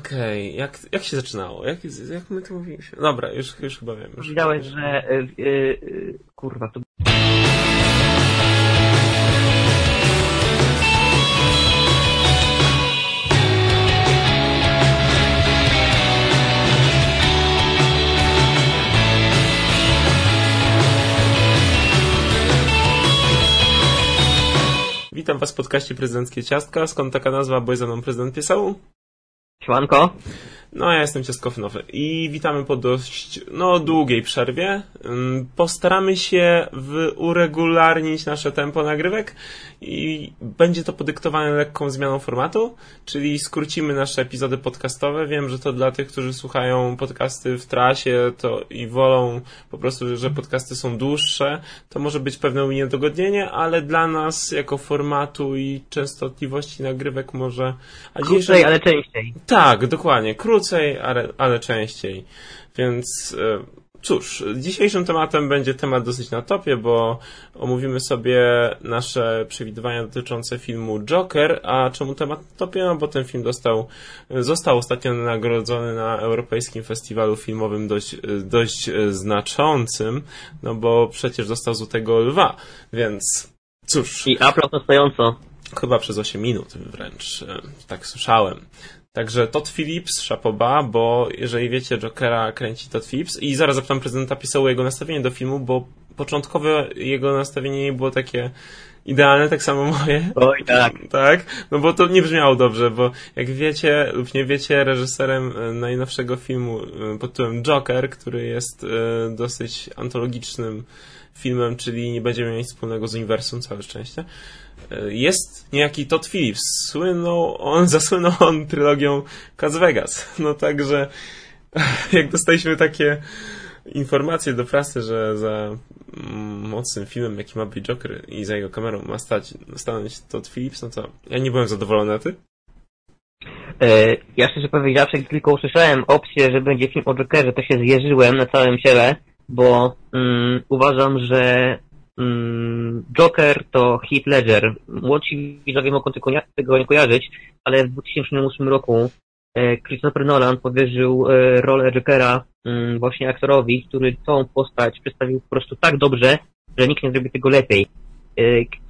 Okej, okay. jak, jak się zaczynało? Jak, jak my to mówiliśmy? Dobra, już, już chyba wiem. Już. Powiedziałeś, że... Yy, yy, kurwa, to... Witam Was w podcaście Prezydenckie Ciastka. Skąd taka nazwa? Bo jest za mną prezydent Piesał. Siemanko. No, ja jestem Ciaskownowy i witamy po dość, no, długiej przerwie. Postaramy się uregularnić nasze tempo nagrywek i będzie to podyktowane lekką zmianą formatu, czyli skrócimy nasze epizody podcastowe. Wiem, że to dla tych, którzy słuchają podcasty w trasie to i wolą po prostu, że podcasty są dłuższe, to może być pewne niedogodnienie, ale dla nas jako formatu i częstotliwości nagrywek może... A Krócej, ale częściej. Tak, dokładnie. Krócej, ale, ale częściej. Więc... E, Cóż, dzisiejszym tematem będzie temat dosyć na topie, bo omówimy sobie nasze przewidywania dotyczące filmu Joker. A czemu temat na topie? No bo ten film dostał, został ostatnio nagrodzony na Europejskim Festiwalu Filmowym dość, dość znaczącym, no bo przecież dostał Złotego Lwa, więc cóż. I aplauz stojąco. Chyba przez 8 minut wręcz, e, tak słyszałem. Także Todd Phillips, Chapoba, bo jeżeli wiecie, Jokera kręci Todd Phillips. I zaraz zapytam prezydenta Pisało jego nastawienie do filmu, bo początkowe jego nastawienie nie było takie idealne, tak samo moje. Oj, tak. Tak, no bo to nie brzmiało dobrze, bo jak wiecie lub nie wiecie, reżyserem e, najnowszego filmu e, pod tytułem Joker, który jest e, dosyć antologicznym filmem, czyli nie będzie miał nic wspólnego z uniwersum, całe szczęście, jest niejaki Todd Phillips. Słynął on, zasłynął on trylogią Cas Vegas. No także jak dostaliśmy takie informacje do prasy, że za mocnym filmem, jaki ma być Joker i za jego kamerą ma stać, stanąć Todd Phillips, no to ja nie byłem zadowolony, a ty? E, ja szczerze powiedziawszy, jak tylko usłyszałem opcję, że będzie film o Jokerze, to się zjeżyłem na całym ciele, bo mm, uważam, że Mm, Joker to Heath Ledger. Młodsi widzowie mogą tego nie kojarzyć, ale w 2008 roku e, Christopher Nolan powierzył e, rolę Jokera mm, właśnie aktorowi, który tą postać przedstawił po prostu tak dobrze, że nikt nie zrobi tego lepiej. E,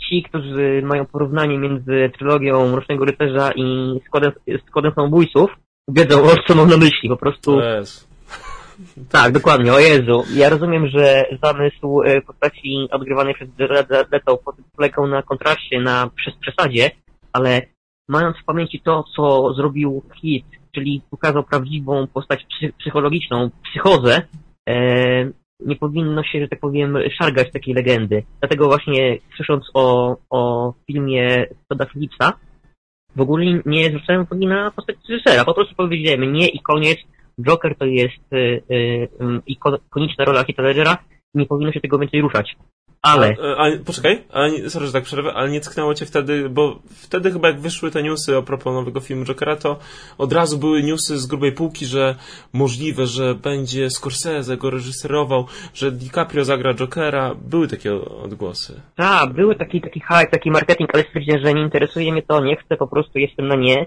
ci, którzy mają porównanie między trylogią Mrocznego Rycerza i składem, składem samobójców, wiedzą o co mam na myśli. Po prostu yes. Tak, dokładnie, o Jezu. Ja rozumiem, że zamysł e, postaci odgrywanej przez Leto polegał na kontraście, na przesadzie, ale mając w pamięci to, co zrobił Hit, czyli pokazał prawdziwą postać psychologiczną, psychozę, e, nie powinno się, że tak powiem, szargać takiej legendy. Dlatego właśnie słysząc o, o filmie Toda Phillipsa, w ogóle nie zwracałem uwagi na postać reżysera. Po prostu powiedzieliśmy nie i koniec, Joker to jest y, y, ikoniczna rola Heath Ledgera nie powinno się tego więcej ruszać. Ale... A, a, poczekaj, a, sorry, że tak przerwę, ale nie tknęło cię wtedy, bo wtedy chyba jak wyszły te newsy a propos nowego filmu Jokera, to od razu były newsy z grubej półki, że możliwe, że będzie Scorsese go reżyserował, że DiCaprio zagra Jokera. Były takie odgłosy. Tak, były taki, taki hype, taki marketing, ale stwierdziłem, że nie interesuje mnie to, nie chcę, po prostu jestem na nie.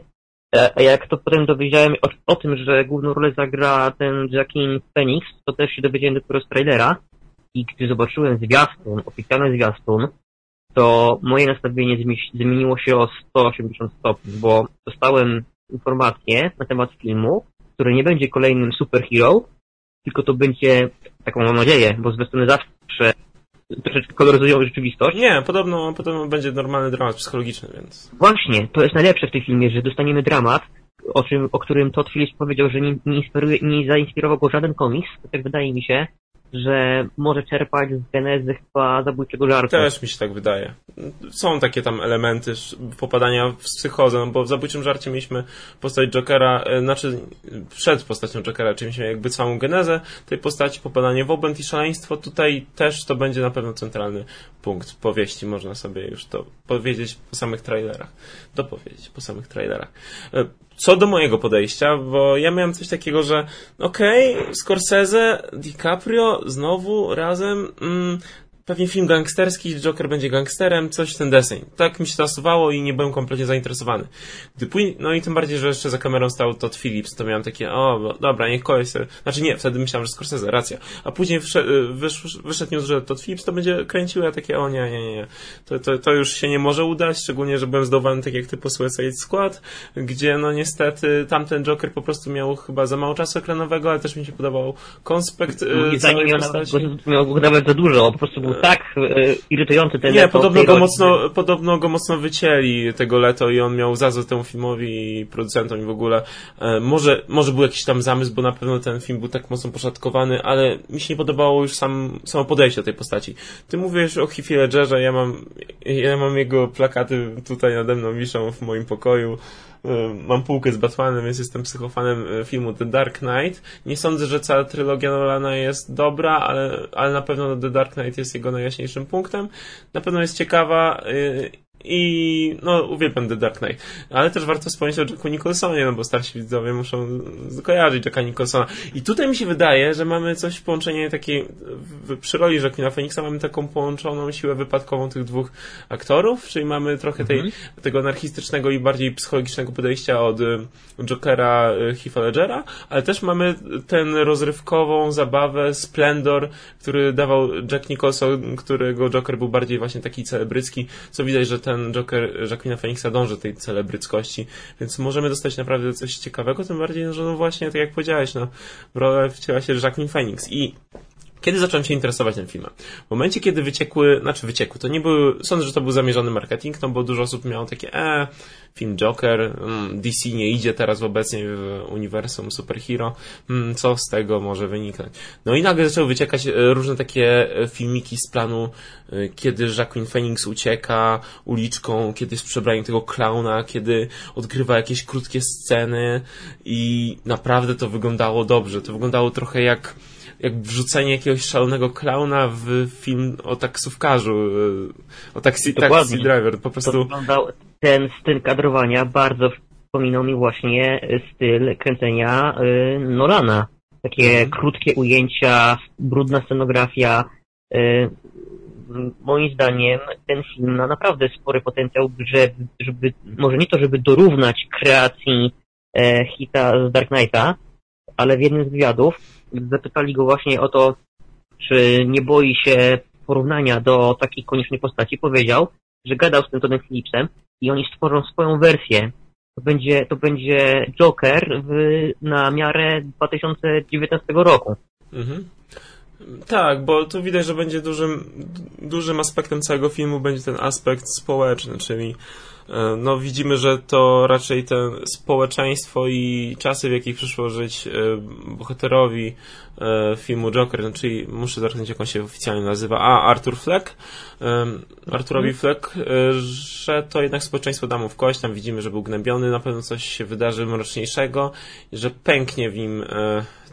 A jak to potem dowiedziałem o, o, tym, że główną rolę zagra ten Jackin Phoenix, to też się dowiedziałem dopiero z trailera. I gdy zobaczyłem zwiastun, oficjalny zwiastun, to moje nastawienie zmieniło się o 180 stopni, bo dostałem informację na temat filmu, który nie będzie kolejnym superhero, tylko to będzie, taką mam nadzieję, bo zwiastuny zawsze troszeczkę koloryzują rzeczywistość. Nie, podobno, podobno będzie normalny dramat psychologiczny, więc... Właśnie, to jest najlepsze w tym filmie, że dostaniemy dramat, o, czym, o którym Todd Phillips powiedział, że nie, nie, nie zainspirował go żaden komiks, tak wydaje mi się, że może czerpać z genezy chyba zabójczego żartu. Też mi się tak wydaje. Są takie tam elementy popadania w psychozę, no bo w zabójczym żarcie mieliśmy postać Jokera, e, znaczy przed postacią Jokera, czyli mieliśmy jakby całą genezę tej postaci, popadanie w obłęd i szaleństwo. Tutaj też to będzie na pewno centralny punkt powieści, można sobie już to powiedzieć po samych trailerach. Dopowiedzieć po samych trailerach. E, co do mojego podejścia, bo ja miałem coś takiego, że okej, okay, Scorsese, DiCaprio znowu razem, mm, pewnie film gangsterski, Joker będzie gangsterem, coś ten deseń. Tak mi się to nasuwało i nie byłem kompletnie zainteresowany. Gdy pój... No i tym bardziej, że jeszcze za kamerą stał Todd Phillips, to miałem takie, o, dobra, niech koleś sobie... Znaczy nie, wtedy myślałem, że Scorsese, racja. A później wyszedł, wyszedł news, że Todd Phillips to będzie kręcił, a takie, o nie, nie, nie, to, to, to już się nie może udać, szczególnie, że byłem zdawany tak jak ty po Suicide Squad, gdzie no niestety tamten Joker po prostu miał chyba za mało czasu ekranowego, ale też mi się podobał konspekt yy, całej miał postaci. Miał nawet za dużo, po prostu był tak yy, irytujący ten Nie, podobno go, mocno, podobno go mocno wycięli tego Leto i on miał za temu filmowi i producentom i w ogóle. E, może, może był jakiś tam zamysł, bo na pewno ten film był tak mocno poszatkowany, ale mi się nie podobało już sam, samo podejście do tej postaci. Ty mówisz o Heath Ledgerze, ja mam, ja mam jego plakaty tutaj nade mną wiszą w moim pokoju. Mam półkę z Batmanem, więc jestem psychofanem e, filmu The Dark Knight. Nie sądzę, że cała trylogia Nolana jest dobra, ale, ale na pewno The Dark Knight jest jego najjaśniejszym punktem. Na pewno jest ciekawa e, i no, uwielbiam The Dark Knight. Ale też warto wspomnieć o Jacku Nicholsonie, no bo starsi widzowie muszą kojarzyć Jacka Nicholsona. I tutaj mi się wydaje, że mamy coś w połączeniu takiej, w, przy roli Jacquina Phoenixa mamy taką połączoną siłę wypadkową tych dwóch aktorów, czyli mamy trochę tej, mhm. tego anarchistycznego i bardziej psychologicznego podejścia od y, Jokera y, Heath'a Ledgera, ale też mamy ten rozrywkową zabawę, splendor, który dawał Jack Nicholson, którego Joker był bardziej właśnie taki celebrycki, co widać, że ten ten Joker Jacquina Phoenixa dąży tej celebryckości, więc możemy dostać naprawdę coś ciekawego, tym bardziej, że no właśnie, tak jak powiedziałeś, no, rolę wcięła się Jacqueline Phoenix i kiedy zacząłem się interesować tym filmem? W momencie, kiedy wyciekły, znaczy wyciekły, to nie był, sądzę, że to był zamierzony marketing, no bo dużo osób miało takie, e, film Joker, mm, DC nie idzie teraz obecnie w uniwersum superhero, mm, co z tego może wyniknąć? No i nagle zaczęły wyciekać e, różne takie e, filmiki z planu, e, kiedy Jacqueline Phoenix ucieka uliczką, kiedy jest przebranie tego klauna, kiedy odgrywa jakieś krótkie sceny i naprawdę to wyglądało dobrze. To wyglądało trochę jak jak wrzucenie jakiegoś szalonego klauna w film o taksówkarzu, o taksi, taxi driver, po prostu... To wyglądał, ten styl kadrowania bardzo wspominał mi właśnie styl kręcenia y, Nolana. Takie mhm. krótkie ujęcia, brudna scenografia. Y, moim zdaniem ten film ma naprawdę spory potencjał, żeby, żeby może nie to, żeby dorównać kreacji e, hita z Dark Knighta, ale w jednym z wywiadów zapytali go właśnie o to, czy nie boi się porównania do takiej koniecznej postaci. Powiedział, że gadał z tym Toddem Phillipsem i oni stworzą swoją wersję. To będzie, to będzie Joker w, na miarę 2019 roku. Mhm. Tak, bo tu widać, że będzie dużym, dużym aspektem całego filmu będzie ten aspekt społeczny, czyli E, no widzimy, że to raczej to społeczeństwo i czasy, w jakich przyszło żyć e, bohaterowi e, filmu Joker, no, czyli muszę zerknąć, jak on się oficjalnie nazywa, a Arthur Fleck, Arturowi mhm. Fleck, że to jednak społeczeństwo da mu w kość, tam widzimy, że był gnębiony, na pewno coś się wydarzy mroczniejszego, że pęknie w nim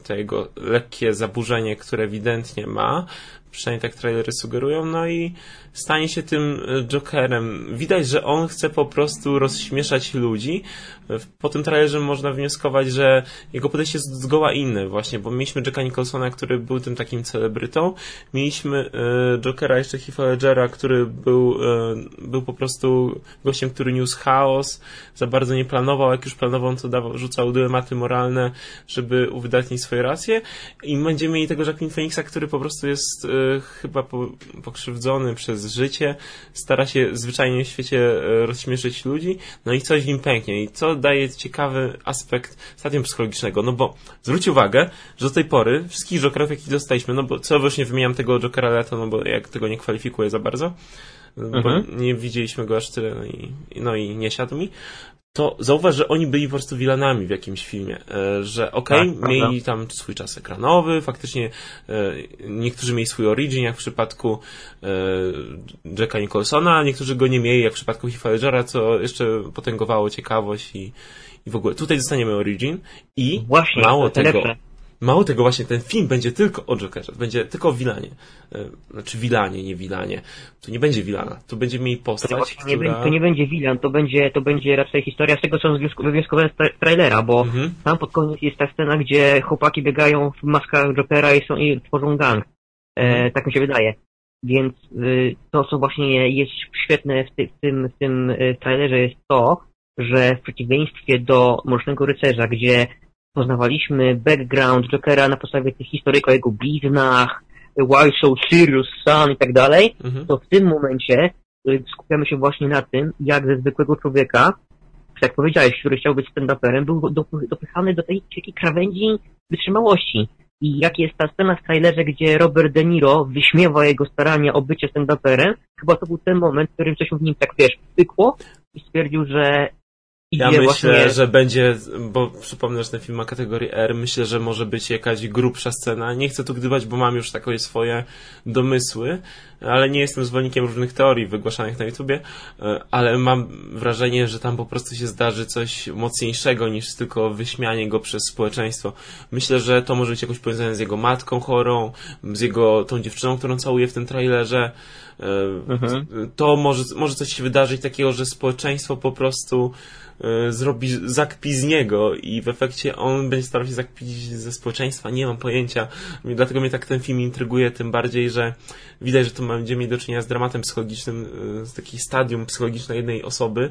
to jego lekkie zaburzenie, które ewidentnie ma, przynajmniej tak trailery sugerują, no i stanie się tym e, Jokerem. Widać, że on chce po prostu rozśmieszać ludzi. Po tym trailerze można wnioskować, że jego podejście jest zgoła inne właśnie, bo mieliśmy Jacka Nicholsona, który był tym takim celebrytą. Mieliśmy e, Jokera jeszcze Heath'a Ledgera, który był, e, był po prostu gościem, który niósł chaos, za bardzo nie planował, jak już planował, to dawał, rzucał dylematy moralne, żeby uwydatnić swoje racje. I będziemy mieli tego Jacqueline Phoenixa, który po prostu jest chyba pokrzywdzony przez życie, stara się zwyczajnie w świecie e, rozśmieszyć ludzi, no i coś w nim pęknie. I co daje ciekawy aspekt stadium psychologicznego, no bo zwróć uwagę, że do tej pory wszystkich Jokerów, jakich dostaliśmy, no bo co właśnie wymieniam tego Jokera Leto, no bo jak tego nie kwalifikuję za bardzo, mhm. bo nie widzieliśmy go aż tyle, no i, no i nie siadł mi, to zauważ, że oni byli po prostu wilanami w jakimś filmie, e, że okej, okay, tak, mieli tam swój czas ekranowy, faktycznie e, niektórzy mieli swój origin, jak w przypadku e, Jacka Nicholsona, a niektórzy go nie mieli, jak w przypadku Heath'a Ledgera, co jeszcze potęgowało ciekawość i, i w ogóle. Tutaj dostaniemy origin i Właśnie, mało tego... Lepsze Mało tego, właśnie ten film będzie tylko o Jokerze, będzie tylko o Wilanie. E, znaczy Wilanie, nie Wilanie. To nie będzie Wilana, to będzie mieli postać, to, która... nie, to nie będzie Wilan, to będzie, to będzie raczej historia z tego, co wywnioskowałem z trailera, bo mhm. tam pod koniec jest ta scena, gdzie chłopaki biegają w maskach Jokera i, są, i tworzą gang. E, mhm. tak mi się wydaje. Więc y, to, co właśnie jest świetne w, ty, w tym, w tym y, trailerze jest to, że w przeciwieństwie do Mrocznego Rycerza, gdzie poznawaliśmy background Jokera na podstawie tych historyk o jego bliznach, why so serious son i tak dalej, Mhm. to w tym momencie y, skupiamy się właśnie na tym, jak ze zwykłego człowieka, jak powiedziałeś, który chciał być stand-uperem, był dop- dopychany do tej takiej krawędzi wytrzymałości. I jak jest ta scena w trailerze, gdzie Robert De Niro wyśmiewa jego starania o bycie stand-uperem, chyba to był ten moment, w którym coś w nim tak, wiesz, pykło i stwierdził, że Ja myślę, właśnie... że będzie, bo przypomnę, że ten film ma kategorię R, myślę, że może być jakaś grubsza scena. Nie chcę tu gdybać, bo mam już takie swoje domysły, ale nie jestem zwolennikiem różnych teorii wygłaszanych na YouTubie, e, ale mam wrażenie, że tam po prostu się zdarzy coś mocniejszego niż tylko wyśmianie go przez społeczeństwo. Myślę, że to może być jakoś powiązane z jego matką chorą, z jego tą dziewczyną, którą całuje w tym trailerze. E, Mhm. To może, może coś się wydarzyć takiego, że społeczeństwo po prostu zrobi, zakpi z niego i w efekcie on będzie starał się zakpić ze społeczeństwa. Nie mam pojęcia. Dlatego mnie tak ten film intryguje, tym bardziej, że widać, że tu będziemy mieli do czynienia z dramatem psychologicznym, e, z takiej stadium psychologiczne jednej osoby, e,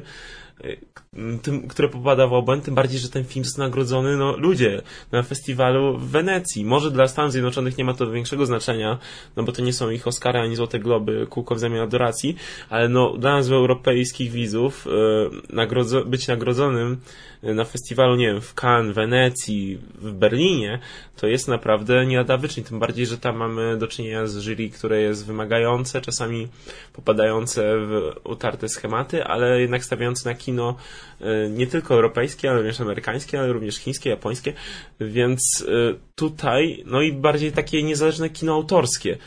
tym, które popada w obłęd, tym bardziej, że ten film jest nagrodzony, no ludzie, na festiwalu w Wenecji. Może dla Stanów Zjednoczonych nie ma to większego znaczenia, no bo to nie są ich Oscary ani Złote Globy, kółko w zamian adoracji, ale no dla nas europejskich widzów e, nagrodzo- być nagrodzonym na festiwalu, nie wiem, w Cannes, Wenecji, w Berlinie, to jest naprawdę nie tym bardziej, że tam mamy do czynienia z jury, które jest wymagające, czasami popadające w utarte schematy, ale jednak stawiające na kino e, nie tylko europejskie, ale również amerykańskie, ale również chińskie, japońskie, więc e, tutaj, no i bardziej takie niezależne kino autorskie,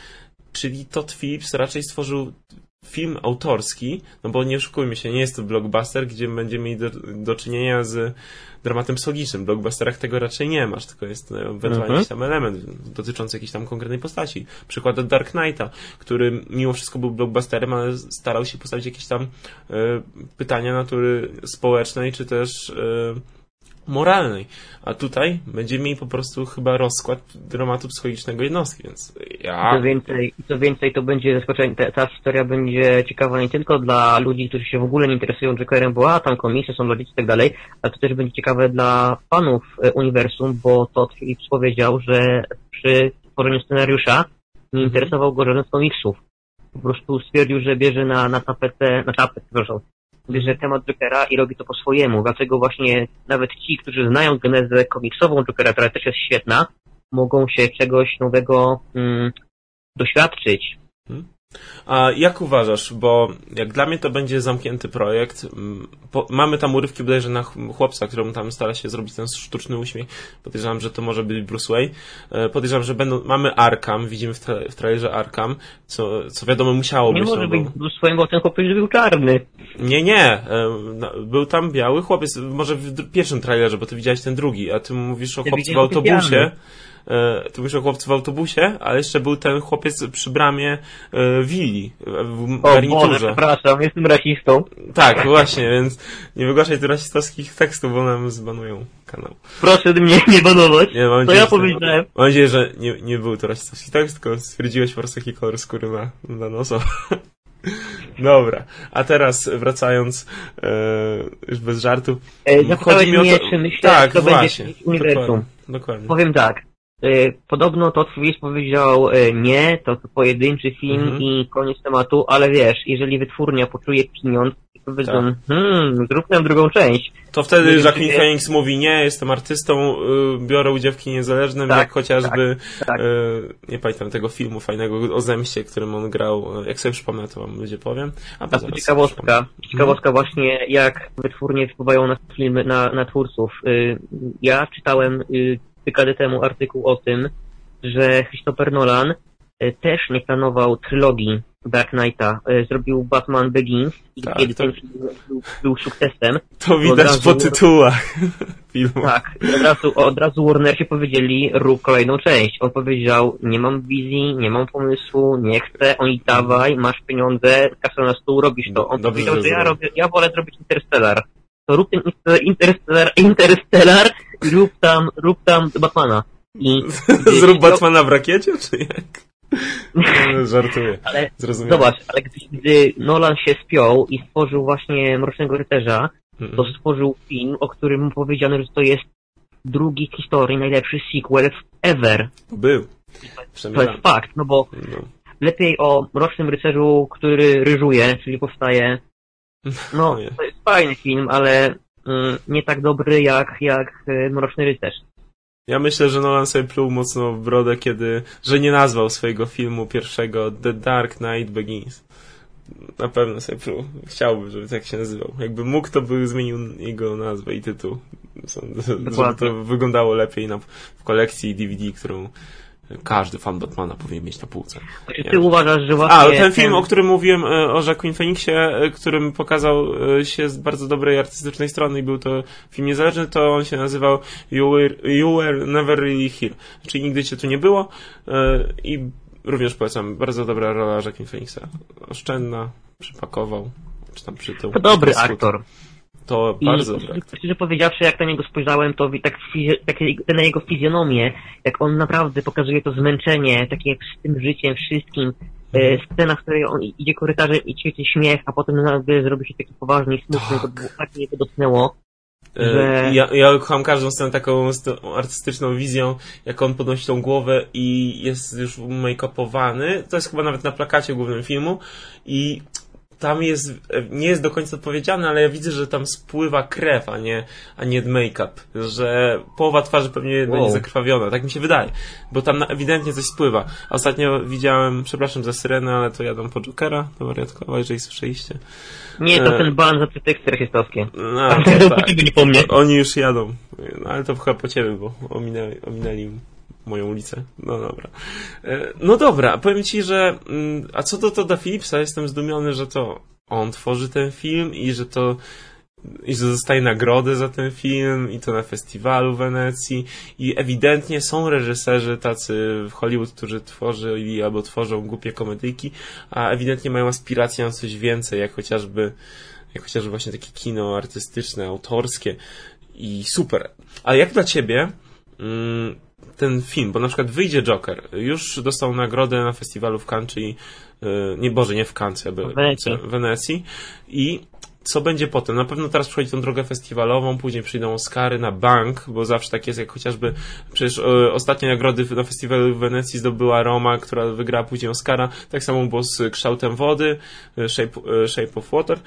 czyli Todd Phillips raczej stworzył film autorski, no bo nie oszukujmy się, nie jest to blockbuster, gdzie będziemy mieli do, do czynienia z dramatem psychologicznym. W blockbusterach tego raczej nie masz, tylko jest e, ewentualnie Mhm. jakiś tam element dotyczący jakiejś tam konkretnej postaci. Przykład od Dark Knighta, który mimo wszystko był blockbusterem, ale starał się postawić jakieś tam e, pytania natury społecznej, czy też e, moralnej. A tutaj będziemy mieli po prostu chyba rozkład dramatu psychologicznego jednostki, więc ja... Co więcej, co więcej, to będzie zaskoczenie, ta, ta historia będzie ciekawa nie tylko dla ludzi, którzy się w ogóle nie interesują Jokerem, bo a, tam komiksy są dzieci i tak dalej, ale to też będzie ciekawe dla fanów e, uniwersum, bo Todd Phillips powiedział, że przy tworzeniu scenariusza nie Mhm. interesował go żaden z komiksów. Po prostu stwierdził, że bierze na, na tapetę, na tapetę, przepraszam, bierze temat Jokera i robi to po swojemu. Dlatego właśnie nawet ci, którzy znają genezę komiksową Jokera, która też jest świetna, mogą się czegoś nowego mm, doświadczyć. A jak uważasz, bo jak dla mnie to będzie zamknięty projekt, po, mamy tam urywki bodajże na ch- chłopca, któremu tam stara się zrobić ten sztuczny uśmiech, podejrzewam, że to może być Bruce Wayne, E, podejrzewam, że będą, mamy Arkham, widzimy w, tra- trailerze Arkham, co, co wiadomo musiało Nie być. może no, być bo... swoim bo ten chłopiec był czarny. Nie, nie, e, był tam biały chłopiec, może w pierwszym trailerze, bo ty widziałeś ten drugi, a ty mówisz o Ja chłopcu w autobusie. E, Ty mówisz o chłopcu w autobusie, ale jeszcze był ten chłopiec przy bramie e, willi w w O Boże, garniturze. przepraszam, jestem rasistą. Tak, właśnie, więc nie wygłaszaj tu rasistowskich tekstów, bo nam zbanują kanał. Proszę mnie nie banować. Nie, mam To nadzieję, ja to- powiedziałem. Mam nadzieję, że nie, nie był to rasistowski tekst, tylko stwierdziłeś po prostu, jaki kolor skóry ma dana osoba. Dobra, a teraz wracając e, już bez żartu. E, Zapytałeś mnie, czy myślę, tak, że to właśnie, będzie uniwersum. Dokładnie, dokładnie. Powiem tak. E, Podobno Todd Phillips powiedział e, nie, to pojedynczy film Mhm. i koniec tematu, ale wiesz, jeżeli wytwórnia poczuje pieniądz i powiedzą, Tak. hmm, zrób nam drugą część. To wtedy Nie Jacqueline czy- Phoenix mówi nie, jestem artystą, y, biorę kinie niezależnym, Tak, jak chociażby, tak. y, nie pamiętam tego filmu fajnego o zemście, którym on grał, y, jak sobie przypomnę, to wam ludzie powiem. A A to to zaraz ciekawostka, przypomnę. ciekawostka właśnie, jak wytwórnie wpływają na filmy, na, na twórców. Ja czytałem dekady temu artykuł o tym, że Christopher Nolan y, też nie planował trylogii Dark Knighta. Y, Zrobił Batman Begins i Tak, kiedy to- ten film był, był sukcesem, To widać razu- po tytułach filmu. tak, od razu, od razu Warnersi powiedzieli rób kolejną część. On powiedział, nie mam wizji, nie mam pomysłu, nie chcę, oni dawaj, masz pieniądze, kasę na stół, robisz to. On Dobrze, powiedział, że że ja, robię, ja wolę zrobić Interstellar. To rób ten Inter- Interstellar, Interstellar rób tam, rób tam Batmana. I Zrób Batmana w rakiecie, czy jak? No, żartuję. Ale Zrozumiałem. zobacz, ale gdy, gdy Nolan się spiął i stworzył właśnie Mrocznego Rycerza, Mm. to stworzył film, o którym mu powiedziano, że to jest drugi w historii najlepszy sequel ever. Był. To jest fakt, no bo No. lepiej o Mrocznym Rycerzu, który ryżuje, czyli powstaje. No, to jest fajny film, ale nie tak dobry jak, jak y, Mroczny Rycerz. Ja myślę, że Nolan sobie pluł mocno w brodę, kiedy, że nie nazwał swojego filmu pierwszego The Dark Knight Begins. Na pewno sobie pluł. Chciałby, żeby tak się nazywał. Jakby mógł, to by zmienił jego nazwę i tytuł. Sądzę, Żeby to wyglądało lepiej na, w kolekcji DVD, którą każdy fan Batmana powinien mieć na półce. Czy ty uważasz, że właśnie... A, ten film, o którym mówiłem, e, o Jacqueline Phoenixie, e, którym pokazał e, się z bardzo dobrej artystycznej strony i był to film niezależny, to on się nazywał You Were, you were Never Really Here. Czyli nigdy cię tu nie było i również polecam, bardzo dobra rola Jacqueline Phoenixa. Oszczędna, przypakował, czy tam przytył. To dobry aktor. To I bardzo dobry aktor. szczerze powiedziawszy, jak na niego spojrzałem, to tak, tak na jego fizjonomię, jak on naprawdę pokazuje to zmęczenie, takie jak z tym życiem wszystkim, Mhm. e, scena, w której on idzie korytarzem i ćwiczy śmiech, a potem nagle zrobi się taki poważny i smutny, to było, tak mnie to dotknęło. E, że- Ja, ja kocham każdą scenę taką artystyczną wizją, jak on podnosi tą głowę i jest już make-upowany. To jest chyba nawet na plakacie głównym filmu i tam jest, nie jest do końca odpowiedziane, ale ja widzę, że tam spływa krew, a nie, a nie make-up. Że połowa twarzy pewnie Wow. będzie zakrwawiona, tak mi się wydaje. Bo tam ewidentnie coś spływa. Ostatnio widziałem, przepraszam za syrenę, ale to jadą po Jokera, to wariatkowa, jeżeli słyszeliście. Nie, to E. ten ban za te teksty rasistowskie. No, tak. Nie mnie. Oni już jadą. No, ale to chyba po ciebie, bo ominęli, ominęli moją ulicę. No dobra. E, No dobra, powiem ci, że mm, a co do Toda Phillipsa, jestem zdumiony, że to on tworzy ten film i że to i że dostaje nagrodę za ten film i to na festiwalu w Wenecji i ewidentnie są reżyserzy tacy w Hollywood, którzy tworzyli albo tworzą głupie komedyjki, a ewidentnie mają aspiracje na coś więcej, jak chociażby jak chociażby właśnie takie kino artystyczne, autorskie i super. A jak dla ciebie mm, ten film, bo na przykład wyjdzie Joker, już dostał nagrodę na festiwalu w Cannes, czyli y, nie Boże, nie w Cannes, jakby W Wenecji. w Wenecji i co będzie potem? Na pewno teraz przechodzi tą drogę festiwalową, później przyjdą Oscary na bank, bo zawsze tak jest, jak chociażby przecież e, ostatnie nagrody na festiwalu w Wenecji zdobyła Roma, która wygrała później Oscara. Tak samo było z kształtem wody, e, Shape, e, Shape of Water.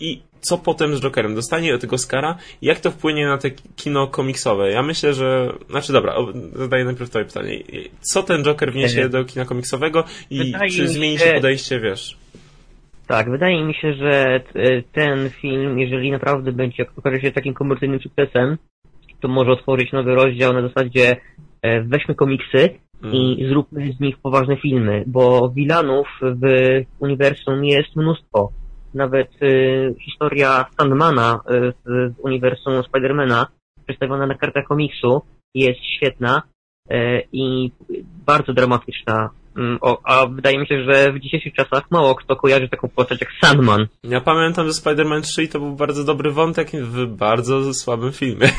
I co potem z Jokerem? Dostanie tego Oscara? Jak to wpłynie na te kino komiksowe? Ja myślę, że... Znaczy dobra, zadaję najpierw twoje pytanie. Co ten Joker wniesie do kina komiksowego i wydaje czy mi zmieni się podejście, wiesz? Tak, wydaje mi się, że t- ten film, jeżeli naprawdę będzie okaże się takim komercyjnym sukcesem, to może otworzyć nowy rozdział na zasadzie e, weźmy komiksy Mm. i zróbmy z nich poważne filmy, bo wilanów w uniwersum jest mnóstwo. Nawet e, historia Sandmana e, w, uniwersum Spidermana, przedstawiona na kartach komiksu, jest świetna e, i bardzo dramatyczna. Mm, O, a wydaje mi się, że w dzisiejszych czasach mało kto kojarzy taką postać jak Sandman. Ja pamiętam, że Spider-Man 3 to był bardzo dobry wątek w bardzo słabym filmie.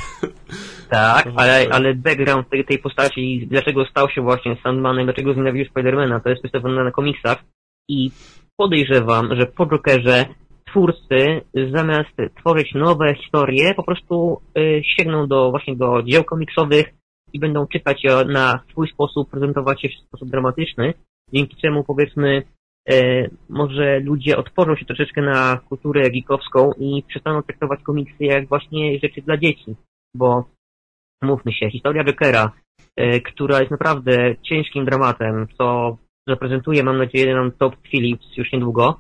Tak, ale, ale background tej, tej postaci, dlaczego stał się właśnie Sandmanem, dlaczego znienawidził Spidermana, to jest przedstawione na komiksach i podejrzewam, że po Jokerze twórcy zamiast tworzyć nowe historie, po prostu y, sięgną do właśnie do dzieł komiksowych i będą czytać je na swój sposób, prezentować je w sposób dramatyczny, dzięki czemu powiedzmy e, może ludzie otworzą się troszeczkę na kulturę geekowską i przestaną traktować komiksy jak właśnie rzeczy dla dzieci, bo mówmy się, historia Jokera, e, która jest naprawdę ciężkim dramatem, co zaprezentuje, mam nadzieję, nam Todd Phillips już niedługo,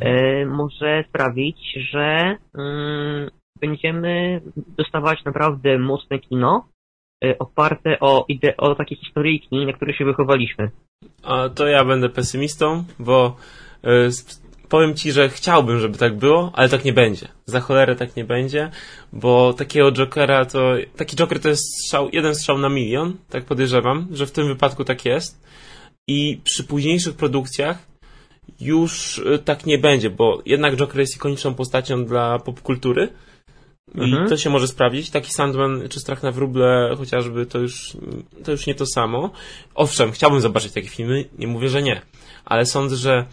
e, może sprawić, że mm, będziemy dostawać naprawdę mocne kino, oparte o, ide- o takie historyjki, na które się wychowaliśmy. A to ja będę pesymistą, bo sp- powiem ci, że chciałbym, żeby tak było, ale tak nie będzie. Za cholerę tak nie będzie, bo takiego Jokera to... Taki Joker to jest strzał, jeden strzał na milion, tak podejrzewam, że w tym wypadku tak jest. I przy późniejszych produkcjach już y, tak nie będzie, bo jednak Joker jest ikoniczną postacią dla popkultury, I mhm. to się może sprawdzić. Taki Sandman czy Strach na wróble chociażby to już, to już nie to samo. Owszem, chciałbym zobaczyć takie filmy, nie mówię, że nie. Ale sądzę, że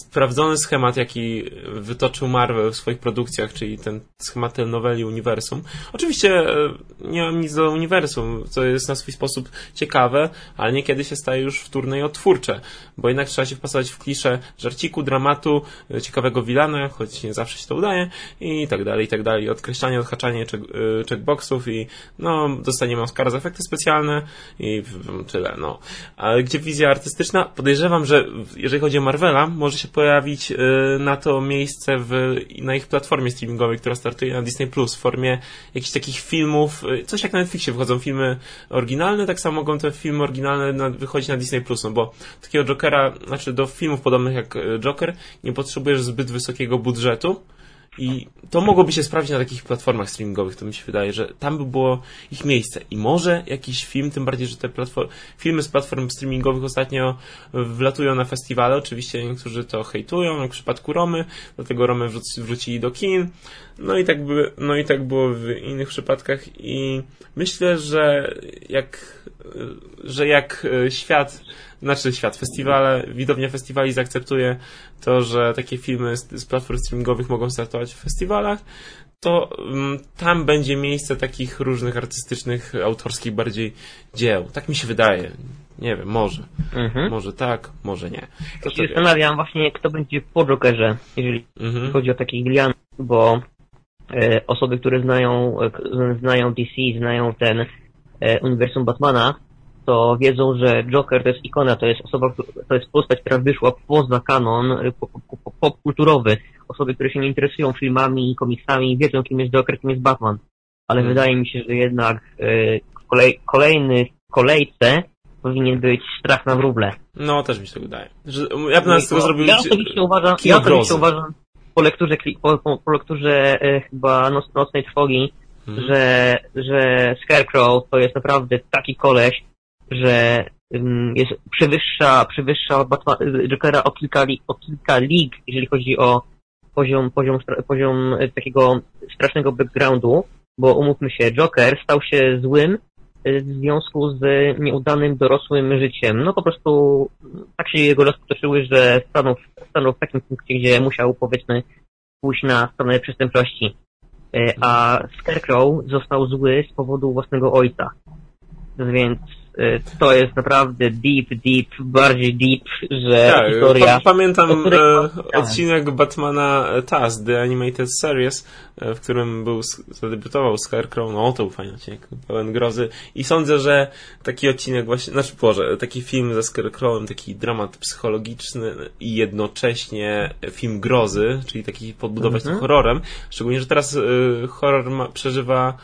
sprawdzony schemat, jaki wytoczył Marvel w swoich produkcjach, czyli ten schemat noweli uniwersum. Oczywiście e, nie mam nic do uniwersum, co jest na swój sposób ciekawe, ale niekiedy się staje już wtórne i odtwórcze, bo jednak trzeba się wpasować w kliszę żarciku, dramatu, e, ciekawego wilana, choć nie zawsze się to udaje i tak dalej, i tak dalej. Odkreślanie, odhaczanie check, e, checkboxów i no, dostaniemy Oscara za efekty specjalne i tyle, no. Ale gdzie wizja artystyczna? Podejrzewam, że jeżeli chodzi o Marvela, może się pojawić y, na to miejsce w, na ich platformie streamingowej, która startuje na Disney Plus w formie jakichś takich filmów, y, coś jak na Netflixie wychodzą filmy oryginalne, tak samo mogą te filmy oryginalne na, wychodzić na Disney Plus, no bo takiego Jokera, znaczy do filmów podobnych jak y, Joker nie potrzebujesz zbyt wysokiego budżetu, i to mogłoby się sprawdzić na takich platformach streamingowych, to mi się wydaje, że tam by było ich miejsce. I może jakiś film, tym bardziej, że te filmy z platform streamingowych ostatnio wlatują na festiwale. Oczywiście niektórzy to hejtują, jak w przypadku Romy, dlatego Romy wrzuc wrócili do kin. No i, tak by, no i tak było w innych przypadkach i myślę, że jak, że jak świat znaczy świat, festiwale, widownia festiwali zaakceptuje to, że takie filmy z, z platform streamingowych mogą startować w festiwalach, to um, tam będzie miejsce takich różnych artystycznych, autorskich bardziej dzieł. Tak mi się wydaje. Nie wiem, może. Mhm. Może tak, może nie. To się zastanawiam właśnie, kto będzie po Jokerze, jeżeli mhm. chodzi o takich Gillian, bo e, osoby, które znają, e, znają DC, znają ten e, uniwersum Batmana, to wiedzą, że Joker to jest ikona, to jest osoba, to jest postać, która wyszła poza kanon y, popkulturowy. Osoby, które się nie interesują filmami i komiksami, wiedzą, kim jest Joker, kim jest Batman. Ale hmm. wydaje mi się, że jednak y, kolej, kolejny kolejce powinien być strach na wróble. No, też mi się wydaje. Że ja bym z tego zrobił Ja osobiście uważam, ja osobiście uważam po lekturze, po, po lekturze e, chyba noc, Nocnej Trwogi, hmm. że, że Scarecrow to jest naprawdę taki koleś, że jest przewyższa, przewyższa Batman, Jokera o kilka, o kilka lig, jeżeli chodzi o poziom, poziom, poziom takiego strasznego backgroundu, bo umówmy się, Joker stał się złym y, w związku z nieudanym dorosłym życiem. No po prostu tak się jego losy potoczyły, że stanął, stanął w takim punkcie, gdzie musiał powiedzmy pójść na stronę przestępczości. Y, a Scarecrow został zły z powodu własnego ojca. Więc Y, to jest naprawdę deep, deep, bardziej deep, że tak, historia... pamiętam e, odcinek Batmana Taz, The Animated Series, w którym był, zadebiutował Scarecrow, no to był fajny odcinek, pełen grozy. I sądzę, że taki odcinek właśnie, znaczy Boże, taki film ze Scarecrowem, taki dramat psychologiczny i jednocześnie film grozy, czyli taki podbudować -hmm. to horrorem, szczególnie, że teraz e, horror ma, przeżywa,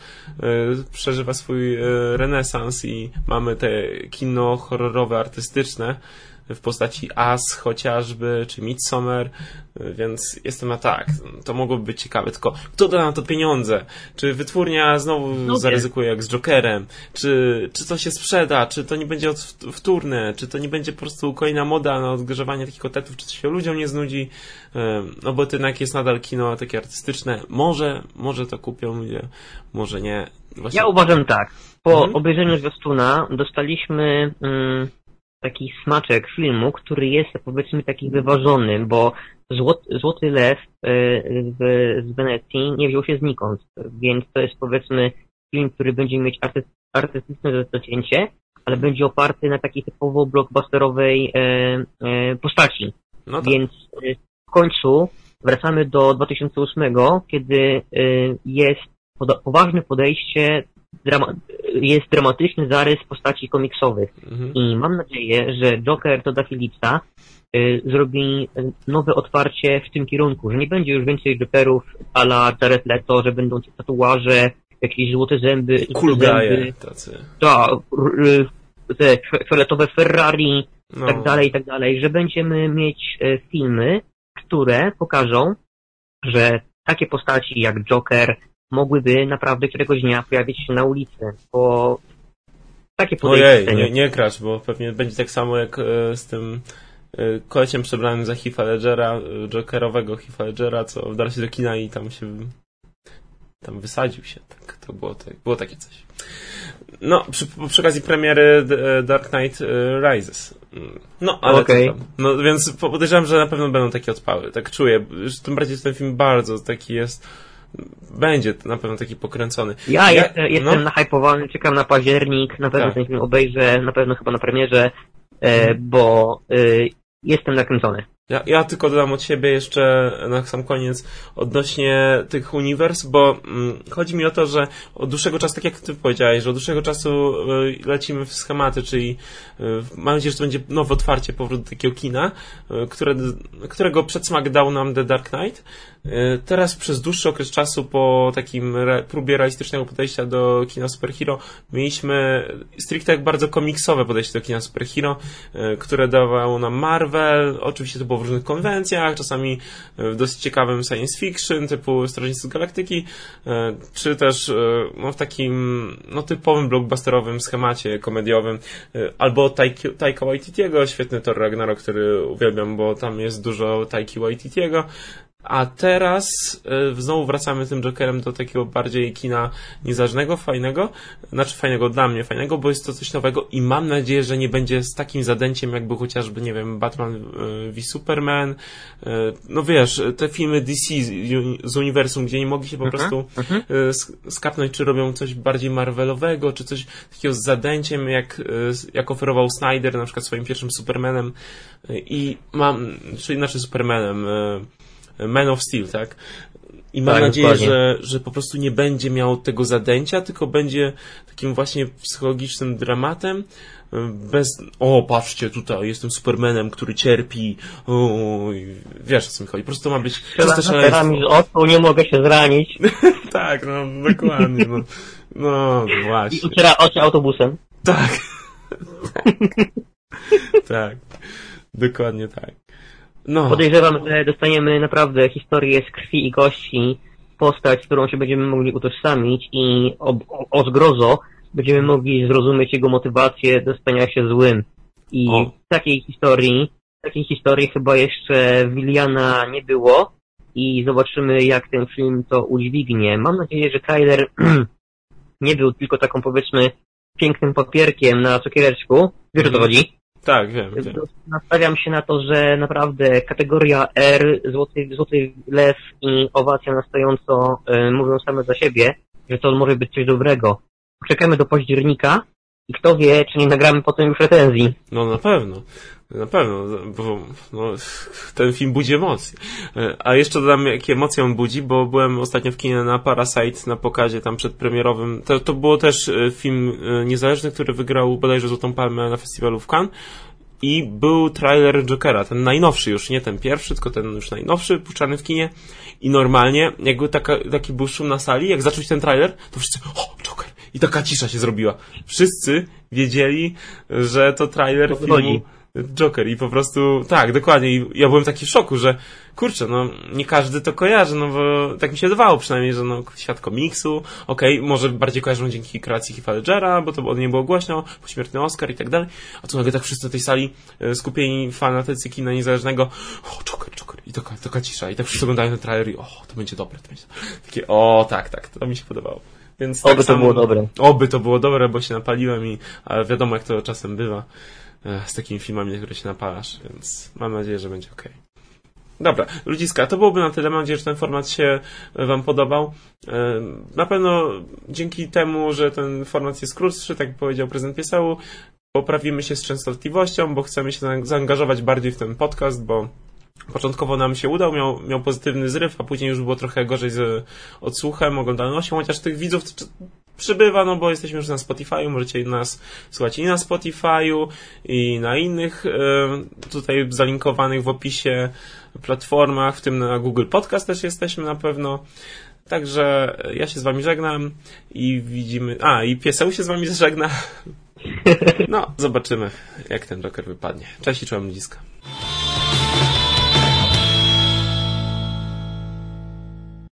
e, przeżywa swój e, renesans i mamy te kino horrorowe, artystyczne w postaci As chociażby, czy Midsommar, więc jestem na tak. To mogłoby być ciekawe, tylko kto da na to pieniądze? Czy wytwórnia znowu no zaryzykuje jak z Jokerem? Czy, czy to się sprzeda? Czy to nie będzie wtórne? Czy to nie będzie po prostu kolejna moda na odgrzewanie takich kotetów? Czy to się ludziom nie znudzi? No bo to jednak jest nadal kino takie artystyczne. Może, może to kupią ludzie, może nie. Właśnie... Ja uważam tak. Po mhm. obejrzeniu zwiastuna dostaliśmy mm, taki smaczek filmu, który jest powiedzmy taki wyważony, bo Złoty, Złoty Lew y, w, z Wenecji nie wziął się znikąd, więc to jest powiedzmy film, który będzie mieć arty, artystyczne zacięcie, ale będzie oparty na takiej typowo blockbusterowej e, e, postaci. No tak. Więc e, w końcu wracamy do 2008, kiedy jest poważne podejście drama jest dramatyczny zarys postaci komiksowych. Mhm. I mam nadzieję, że Joker Toda Phillipsa y, zrobi nowe otwarcie w tym kierunku, że nie będzie już więcej Jokerów a la Jared Leto, że będą tatuaże, jakieś złote zęby, zęby tacy. Ta, te fioletowe Ferrari, no. tak dalej, i tak dalej, że będziemy mieć e, filmy, które pokażą, że takie postaci jak Joker, mogłyby naprawdę któregoś dnia pojawić się na ulicy, bo takie podejście... Ojej, nie, nie kracz, bo pewnie będzie tak samo jak e, z tym e, koleciem przebranym za Heath'a Ledgera, e, Jokerowego Heath'a Ledgera, co wdarł się do kina i tam się tam wysadził się. Tak, to było, to było takie coś. No, przy, przy okazji premiery Dark Knight Rises. No, ale okay. no, więc podejrzewam, że na pewno będą takie odpały. Tak czuję. Tym bardziej, że ten film bardzo taki jest będzie na pewno taki pokręcony. Ja, ja jestem, no. nahypowany, czekam na październik, na pewno tak. ten film obejrzę, na pewno chyba na premierze, e, bo e, jestem nakręcony. Ja, ja tylko dodam od siebie jeszcze na sam koniec odnośnie tych uniwers, bo mm, chodzi mi o to, że od dłuższego czasu, tak jak ty powiedziałeś, że od dłuższego czasu y, lecimy w schematy, czyli y, mam nadzieję, że to będzie nowe otwarcie, powrót takiego kina, y, które, którego przedsmak dał nam The Dark Knight. Y, teraz przez dłuższy okres czasu po takim re, próbie realistycznego podejścia do kina superhero mieliśmy stricte bardzo komiksowe podejście do kina superhero, y, które dawało nam Marvel, oczywiście to było w różnych konwencjach, czasami w dosyć ciekawym science fiction, typu Strażnicy Galaktyki, e, czy też e, no, w takim no, typowym blockbusterowym schemacie komediowym, e, albo Taika Waititiego, świetny Thor Ragnarok, który uwielbiam, bo tam jest dużo Taiki Waititiego, a teraz y, znowu wracamy tym Jokerem do takiego bardziej kina niezależnego, fajnego, znaczy fajnego dla mnie, fajnego, bo jest to coś nowego i mam nadzieję, że nie będzie z takim zadęciem, jakby chociażby, nie wiem, Batman y, v Superman. Y, no wiesz, te filmy DC z, z uniwersum, gdzie nie mogli się po mhm, prostu mhm. -huh. skapnąć, czy robią coś bardziej Marvelowego, czy coś takiego z zadęciem, jak, jak oferował Snyder na przykład swoim pierwszym Supermanem i mam, czyli znaczy Supermanem, man of Steel, tak? I mam tak, nadzieję, że, że po prostu nie będzie miał tego zadęcia, tylko będzie takim właśnie psychologicznym dramatem, bez, o patrzcie tutaj, jestem Supermanem, który cierpi, o, wiesz o co mi chodzi, po prostu ma być czyste szaleństwo. oczu, nie mogę się zranić. tak, no dokładnie, no, no właśnie. I uciera oczy autobusem. Tak. tak, dokładnie tak. No. Podejrzewam, że dostaniemy naprawdę historię z krwi i kości, postać, z którą się będziemy mogli utożsamić i o, o, o zgrozo będziemy mogli zrozumieć jego motywację do stania się złym. I o. takiej historii, takiej historii chyba jeszcze Williana nie było i zobaczymy jak ten film to udźwignie. Mam nadzieję, że trailer nie był tylko taką powiedzmy pięknym papierkiem na cukiereczku. Wiesz o co chodzi? Tak, wiem, wiem. Nastawiam się na to, że naprawdę kategoria R, Złoty, Złoty Lew i Owacja na stojąco y, mówią same za siebie, że to może być coś dobrego. Czekamy do października i kto wie, czy nie nagramy potem już recenzji. No na pewno. Na pewno, bo no, ten film budzi emocje. E, a jeszcze dodam, jakie emocje on budzi, bo byłem ostatnio w kinie na Parasite, na pokazie tam przedpremierowym. To, to było też e, film e, niezależny, który wygrał bodajże Złotą Palmę na festiwalu w Cannes. I był trailer Jokera, ten najnowszy już, nie ten pierwszy, tylko ten już najnowszy, puszczany w kinie. I normalnie, jakby taka, taki był szum na sali, jak zaczął się ten trailer, to wszyscy, o, Joker! I taka cisza się zrobiła. Wszyscy wiedzieli, że to trailer filmu... Joker i po prostu, tak, dokładnie. I ja byłem taki w szoku, że kurczę, no nie każdy to kojarzy, no bo tak mi się wydawało przynajmniej, że no świat komiksu, okej, okay, może bardziej kojarzą dzięki kreacji Heath'a Ledgera, bo to od niej było głośno, pośmiertny Oscar i tak dalej, a tu nagle tak wszyscy na tej sali e, skupieni fanatycy kina niezależnego, o, Joker, Joker i taka, taka cisza i tak wszyscy oglądają ten trailer i o, to będzie dobre, to będzie dobre. Takie, o, tak, tak, to mi się podobało. Więc oby tak to samo, było dobre. Oby to było dobre, bo się napaliłem i wiadomo jak to czasem bywa. E, z takimi filmami, na które się napalasz, więc mam nadzieję, że będzie ok. Dobra, ludziska, to byłoby na tyle. Mam nadzieję, że ten format się Wam podobał. E, na pewno dzięki temu, że ten format jest krótszy, tak powiedział prezydent Piesełu, poprawimy się z częstotliwością, bo chcemy się zaangażować bardziej w ten podcast, bo Początkowo nam się udał, miał, miał pozytywny zryw, a później już było trochę gorzej z odsłuchem, oglądalnością, chociaż tych widzów przybywa, no bo jesteśmy już na Spotify'u, możecie nas słuchać i na Spotify'u, i na innych e, tutaj zalinkowanych w opisie platformach, w tym na Google Podcast też jesteśmy na pewno. Także ja się z wami żegnam i widzimy... A, i pieseł się z wami żegna. No, zobaczymy, jak ten Joker wypadnie. Cześć i czołem ludziska.